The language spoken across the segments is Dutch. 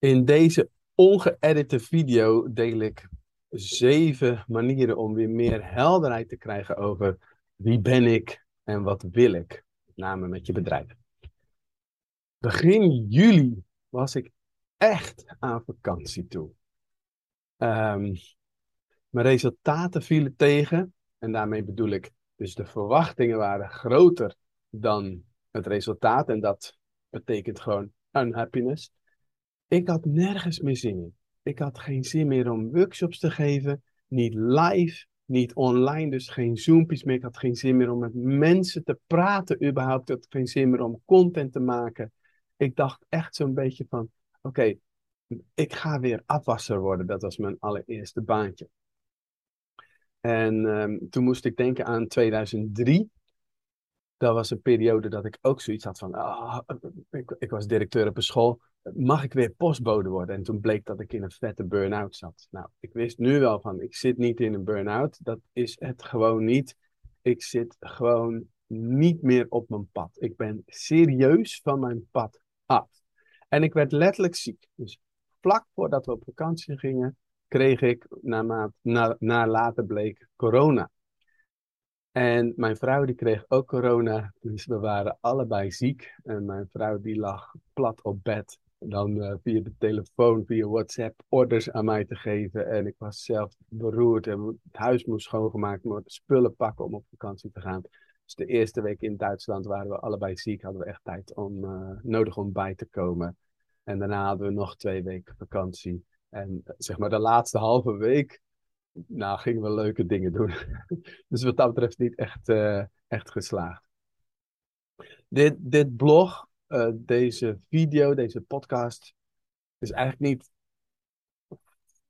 In deze ongeëdite video deel ik zeven manieren om weer meer helderheid te krijgen over wie ben ik en wat wil ik, met name met je bedrijf. Begin juli was ik echt aan vakantie toe. Um, mijn resultaten vielen tegen en daarmee bedoel ik dus de verwachtingen waren groter dan het resultaat en dat betekent gewoon unhappiness. Ik had nergens meer zin in. Ik had geen zin meer om workshops te geven, niet live, niet online, dus geen Zoompjes meer. Ik had geen zin meer om met mensen te praten überhaupt. Ik had geen zin meer om content te maken. Ik dacht echt zo'n beetje van, oké, ik ga weer afwasser worden. Dat was mijn allereerste baantje. En um, toen moest ik denken aan 2003 dat was een periode dat ik ook zoiets had van, oh, ik, ik, was directeur op een school, mag ik weer postbode worden? En toen bleek dat ik in een vette burn-out zat. Nou, ik wist nu wel van, ik zit niet in een burn-out, dat is het gewoon niet. Ik zit gewoon niet meer op mijn pad. Ik ben serieus van mijn pad af. En ik werd letterlijk ziek. Dus vlak voordat we op vakantie gingen, kreeg ik, na, na, na later bleek, corona. En mijn vrouw die kreeg ook corona, dus we waren allebei ziek. En mijn vrouw die lag plat op bed. Dan uh, via de telefoon, via WhatsApp, orders aan mij te geven. En ik was zelf beroerd en het huis moest schoongemaakt worden, spullen pakken om op vakantie te gaan. Dus de eerste week in Duitsland waren we allebei ziek, hadden we echt tijd om, uh, nodig om bij te komen. En daarna hadden we nog twee weken vakantie. En uh, zeg maar de laatste halve week nou, gingen we leuke dingen doen. dus wat dat betreft niet echt, uh, echt geslaagd. Dit, dit blog, uh, deze video, deze podcast, is eigenlijk niet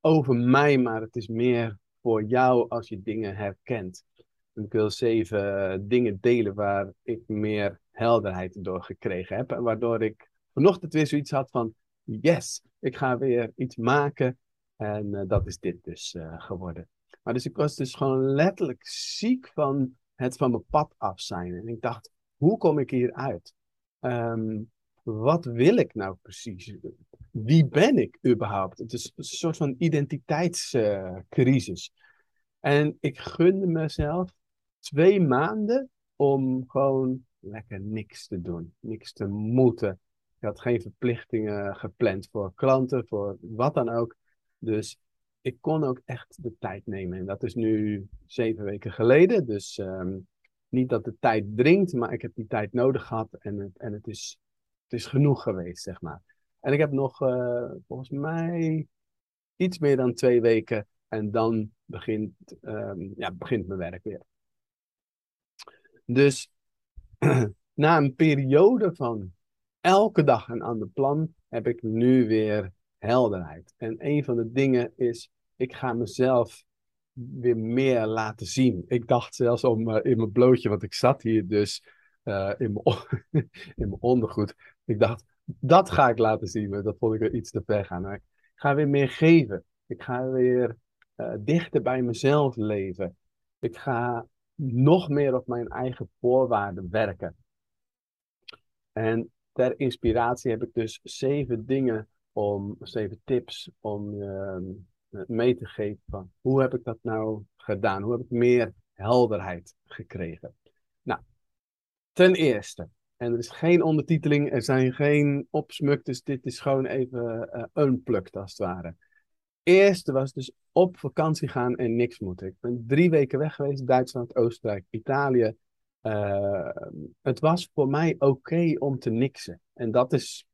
over mij, maar het is meer voor jou als je dingen herkent. En ik wil zeven dingen delen waar ik meer helderheid door gekregen heb. En waardoor ik vanochtend weer zoiets had van, yes, ik ga weer iets maken en uh, dat is dit dus uh, geworden. Maar dus ik was dus gewoon letterlijk ziek van het van mijn pad af zijn. En ik dacht, hoe kom ik hier uit? Um, wat wil ik nou precies? Wie ben ik überhaupt? Het is een soort van identiteitscrisis. En ik gunde mezelf twee maanden om gewoon lekker niks te doen. Niks te moeten. Ik had geen verplichtingen gepland voor klanten, voor wat dan ook. Dus ik kon ook echt de tijd nemen. En dat is nu zeven weken geleden. Dus um, niet dat de tijd dringt, maar ik heb die tijd nodig gehad. En het, en het, is, het is genoeg geweest, zeg maar. En ik heb nog uh, volgens mij iets meer dan twee weken. En dan begint, um, ja, begint mijn werk weer. Dus na een periode van elke dag een ander plan, heb ik nu weer helderheid. En een van de dingen is, ik ga mezelf weer meer laten zien. Ik dacht zelfs om uh, in mijn blootje, want ik zat hier dus uh, in, mijn in mijn ondergoed. Ik dacht, dat ga ik laten zien, maar dat vond ik er iets te ver gaan. Maar ik ga weer meer geven. Ik ga weer uh, dichter bij mezelf leven. Ik ga nog meer op mijn eigen voorwaarden werken. En ter inspiratie heb ik dus zeven dingen om zeven tips om uh, mee te geven van hoe heb ik dat nou gedaan? Hoe heb ik meer helderheid gekregen? Nou, ten eerste, en er is geen ondertiteling, er zijn geen opsmuk, dus dit is gewoon even uh, unplugged als het ware. Eerste was dus op vakantie gaan en niks moeten. Ik ben drie weken weg geweest, Duitsland, Oostenrijk, Italië. Uh, het was voor mij oké om te niksen. En dat is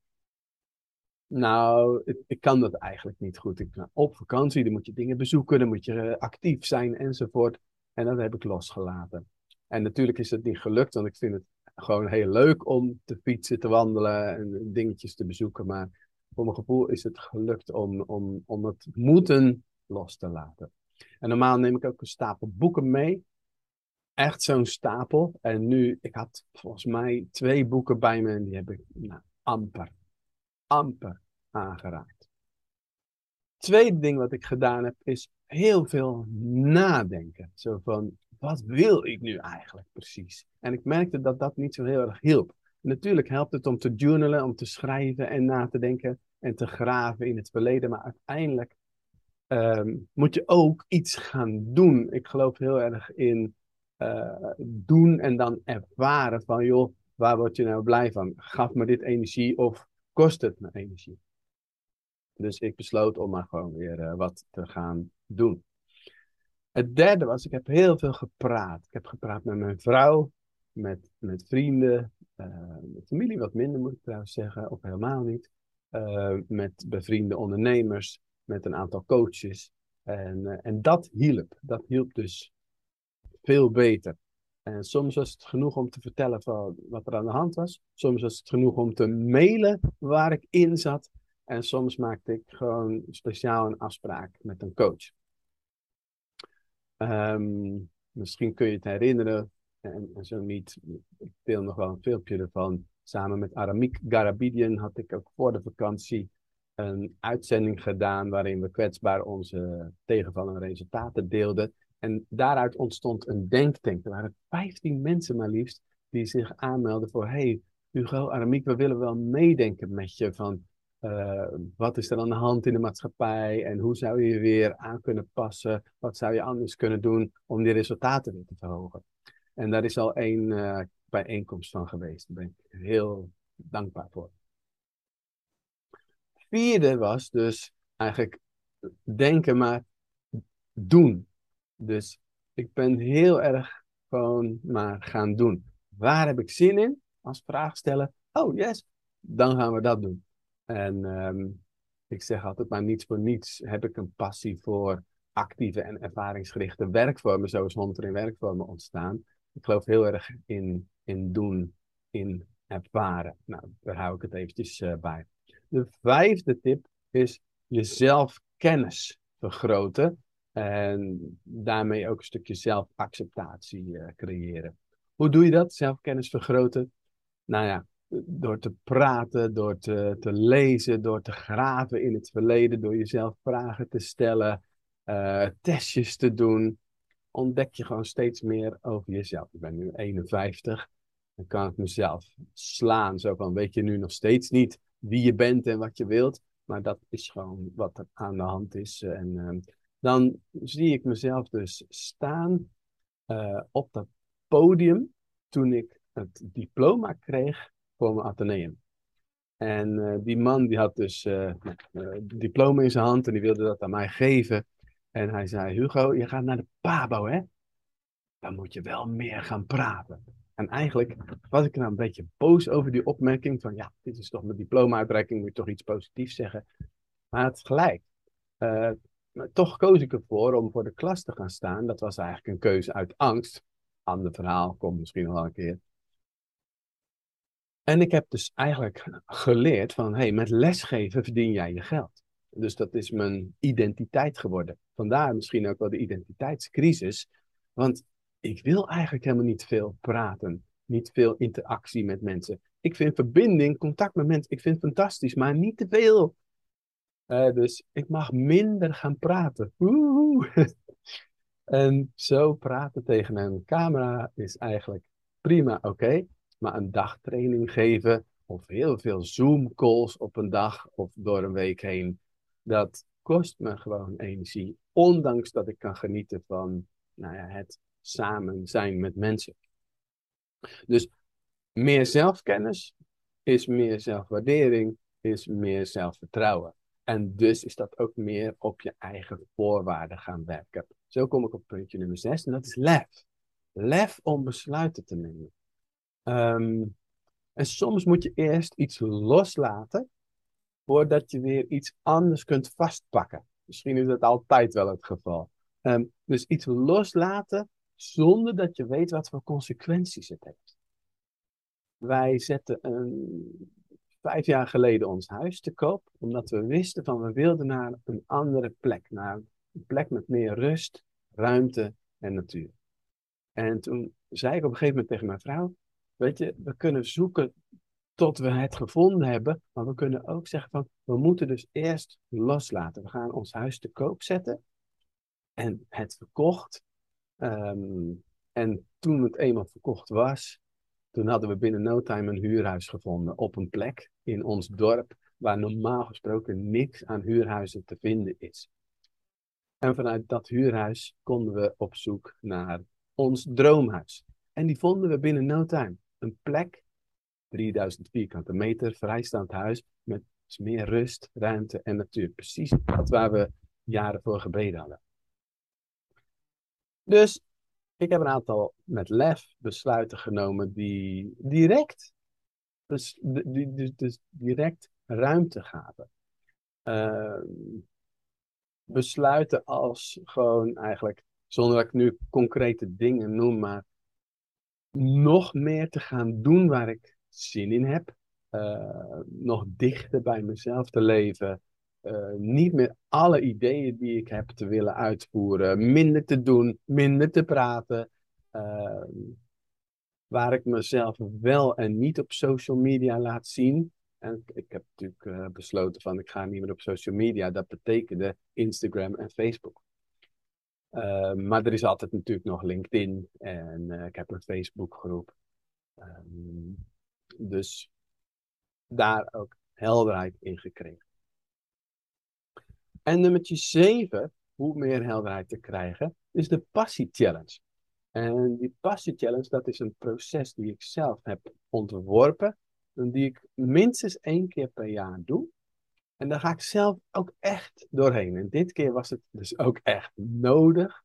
nou, ik, kan dat eigenlijk niet goed. Ik, nou, op vakantie, dan moet je dingen bezoeken, dan moet je uh, actief zijn enzovoort. En dat heb ik losgelaten. En natuurlijk is het niet gelukt, want ik vind het gewoon heel leuk om te fietsen, te wandelen en dingetjes te bezoeken. Maar voor mijn gevoel is het gelukt om, om, om het moeten los te laten. En normaal neem ik ook een stapel boeken mee. Echt zo'n stapel. En nu, ik had volgens mij twee boeken bij me en die heb ik nou, amper amper aangeraakt. Tweede ding wat ik gedaan heb, is heel veel nadenken. Zo van, wat wil ik nu eigenlijk precies? En ik merkte dat dat niet zo heel erg hielp. Natuurlijk helpt het om te journalen, om te schrijven en na te denken en te graven in het verleden. Maar uiteindelijk ehm, moet je ook iets gaan doen. Ik geloof heel erg in uh, doen en dan ervaren van, joh, waar word je nou blij van? Gaf me dit energie of kost het me energie? Dus ik besloot om maar gewoon weer uh, wat te gaan doen. Het derde was, ik heb heel veel gepraat. Ik heb gepraat met mijn vrouw, met, met vrienden, uh, met familie wat minder moet ik trouwens zeggen, of helemaal niet. Uh, met bevriende ondernemers, met een aantal coaches. En, en dat hielp. Dat hielp dus veel beter. En soms was het genoeg om te vertellen van wat er aan de hand was. Soms was het genoeg om te mailen waar ik in zat. En soms maakte ik gewoon speciaal een afspraak met een coach. Um, misschien kun je het herinneren, en, en, zo niet. Ik deel nog wel een filmpje ervan. Samen met Aramik Garabidian had ik ook voor de vakantie een uitzending gedaan waarin we kwetsbaar onze tegenvallende resultaten deelden. En daaruit ontstond een denktank. Er waren 15 mensen maar liefst die zich aanmelden voor: hey, Hugo, Aramiek, we willen wel meedenken met je van uh, wat is er aan de hand in de maatschappij en hoe zou je je weer aan kunnen passen? Wat zou je anders kunnen doen om die resultaten weer te verhogen? En daar is al één uh, bijeenkomst van geweest. Daar ben ik heel dankbaar voor. Vierde was dus eigenlijk denken, maar doen. Dus ik ben heel erg gewoon maar gaan doen. Waar heb ik zin in? Als vraag stellen. Oh yes, dan gaan we dat doen. En um, ik zeg altijd maar niets voor niets heb ik een passie voor actieve en ervaringsgerichte werkvormen, zoals Hunter in werkvormen ontstaan. Ik geloof heel erg in, in doen, in ervaren. Nou, daar hou ik het eventjes uh, bij. De vijfde tip is jezelf kennis vergroten. En daarmee ook een stukje zelfacceptatie uh, creëren. Hoe doe je dat? Zelfkennis vergroten? Nou ja, door te praten, door te, te lezen, door te graven in het verleden, door jezelf vragen te stellen, uh, testjes te doen, ontdek je gewoon steeds meer over jezelf. Ik ben nu 51, dan kan ik mezelf slaan. Zo van, weet je nu nog steeds niet wie je bent en wat je wilt, maar dat is gewoon wat er aan de hand is. En uh, dan zie ik mezelf dus staan uh, op dat podium toen ik het diploma kreeg mijn ateneum. En uh, die man die had dus uh, diploma in zijn hand en die wilde dat aan mij geven. En hij zei, Hugo, je gaat naar de Pabo, hè? Dan moet je wel meer gaan praten. En eigenlijk was ik nou een beetje boos over die opmerking van, ja, dit is toch mijn diploma-uitreiking, moet je toch iets positiefs zeggen. Maar het gelijk. Toch koos ik ervoor om voor de klas te gaan staan. Dat was eigenlijk een keuze uit angst. Ander verhaal, komt misschien nog wel een keer. En ik heb dus eigenlijk geleerd van, hey, met lesgeven verdien jij je geld. Dus dat is mijn identiteit geworden. Vandaar misschien ook wel de identiteitscrisis. Want ik wil eigenlijk helemaal niet veel praten. Niet veel interactie met mensen. Ik vind verbinding, contact met mensen, ik vind fantastisch, maar niet te veel. Uh, dus ik mag minder gaan praten. en zo praten tegen een camera is eigenlijk prima, oké. Maar een dagtraining geven of heel veel Zoom-calls op een dag of door een week heen, dat kost me gewoon energie. Ondanks dat ik kan genieten van nou ja, het samen zijn met mensen. Dus meer zelfkennis is meer zelfwaardering, is meer zelfvertrouwen. En dus is dat ook meer op je eigen voorwaarden gaan werken. Zo kom ik op puntje nummer 6 en dat is lef. Lef om besluiten te nemen. Um, en soms moet je eerst iets loslaten voordat je weer iets anders kunt vastpakken. Misschien is dat altijd wel het geval. Um, dus iets loslaten zonder dat je weet wat voor consequenties het heeft. Wij zetten vijf jaar geleden ons huis te koop, omdat we wisten van we wilden naar een andere plek, naar een plek met meer rust, ruimte en natuur. En toen zei ik op een gegeven moment tegen mijn vrouw, weet je, we kunnen zoeken tot we het gevonden hebben, maar we kunnen ook zeggen van, we moeten dus eerst loslaten. We gaan ons huis te koop zetten en het verkocht. Um, en toen het eenmaal verkocht was, toen hadden we binnen no time een huurhuis gevonden op een plek in ons dorp waar normaal gesproken niks aan huurhuizen te vinden is. En vanuit dat huurhuis konden we op zoek naar ons droomhuis. En die vonden we binnen no time. Een plek, 3000 vierkante meter, vrijstaand huis, met meer rust, ruimte en natuur. Precies wat waar we jaren voor gebeden hadden. Dus ik heb een aantal met lef besluiten genomen die direct, dus, die, dus direct ruimte gaven. Uh, besluiten als gewoon eigenlijk, zonder dat ik nu concrete dingen noem, maar nog meer te gaan doen waar ik zin in heb. Uh, nog dichter bij mezelf te leven. Uh, niet meer alle ideeën die ik heb te willen uitvoeren. Minder te doen, minder te praten. Uh, waar ik mezelf wel en niet op social media laat zien. En ik heb natuurlijk besloten van ik ga niet meer op social media. Dat betekende Instagram en Facebook. Maar er is altijd natuurlijk nog LinkedIn en ik heb een Facebookgroep. Um, dus daar ook helderheid in gekregen. En nummertje 7, hoe meer helderheid te krijgen, is de passie challenge. En die passie challenge, dat is een proces die ik zelf heb ontworpen. En die ik minstens één keer per jaar doe. En daar ga ik zelf ook echt doorheen. En dit keer was het dus ook echt nodig.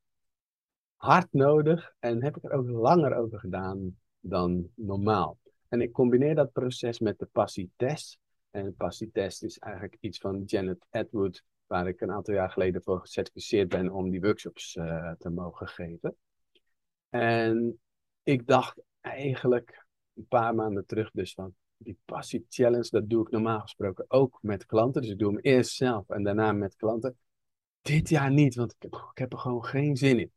Hard nodig. En heb ik er ook langer over gedaan dan normaal. En ik combineer dat proces met de passietest. En de passietest is eigenlijk iets van Janet Atwood, waar ik een aantal jaar geleden voor gecertificeerd ben om die workshops uh, te mogen geven. En ik dacht eigenlijk een paar maanden terug dus van, die passie challenge, dat doe ik normaal gesproken ook met klanten. Dus ik doe hem eerst zelf en daarna met klanten. Dit jaar niet, want ik heb, ik heb er gewoon geen zin in.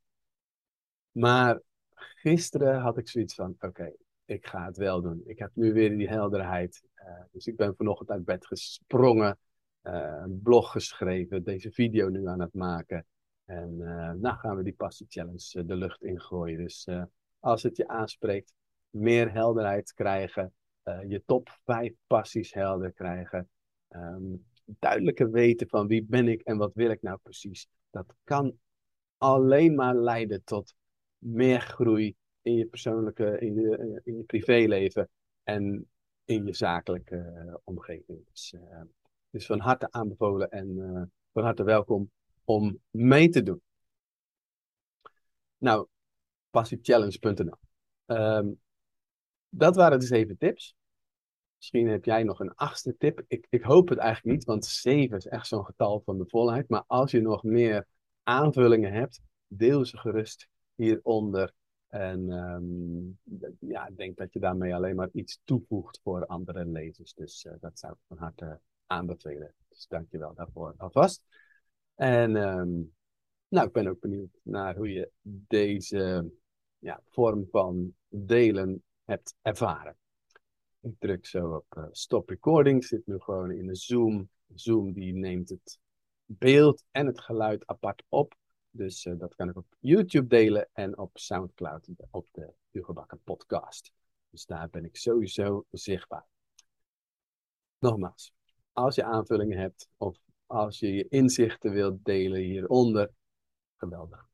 Maar gisteren had ik zoiets van, oké, ik ga het wel doen. Ik heb nu weer die helderheid. Uh, dus ik ben vanochtend uit bed gesprongen, uh, een blog geschreven, deze video nu aan het maken. En uh, nou gaan we die passie challenge de lucht ingooien. Dus als het je aanspreekt, meer helderheid krijgen, je top 5 passies helder krijgen, um, duidelijker weten van wie ben ik en wat wil ik nou precies. Dat kan alleen maar leiden tot meer groei, in je persoonlijke, in je, in je privéleven en in je zakelijke uh, omgeving. Dus, dus, van harte aanbevolen en uh, van harte welkom om mee te doen. Nou, passiechallenge.nl. dat waren de zeven tips. Misschien heb jij nog een achtste tip. Ik, ik hoop het eigenlijk niet, want zeven is echt zo'n getal van de volheid. Maar als je nog meer aanvullingen hebt, deel ze gerust hieronder en um, ja, ik denk dat je daarmee alleen maar iets toevoegt voor andere lezers. Dus uh, dat zou ik van harte aanbevelen. Dus dank je wel daarvoor alvast. En um, nou, ik ben ook benieuwd naar hoe je deze ja, vorm van delen hebt ervaren. Ik druk zo op uh, stop recording. Zit nu gewoon in een Zoom. Zoom die neemt het beeld en het geluid apart op. Dus uh, dat kan ik op YouTube delen en op Soundcloud op de Hugo Bakker podcast. Dus daar ben ik sowieso zichtbaar. Nogmaals, als je aanvullingen hebt of als je je inzichten wilt delen hieronder, geweldig.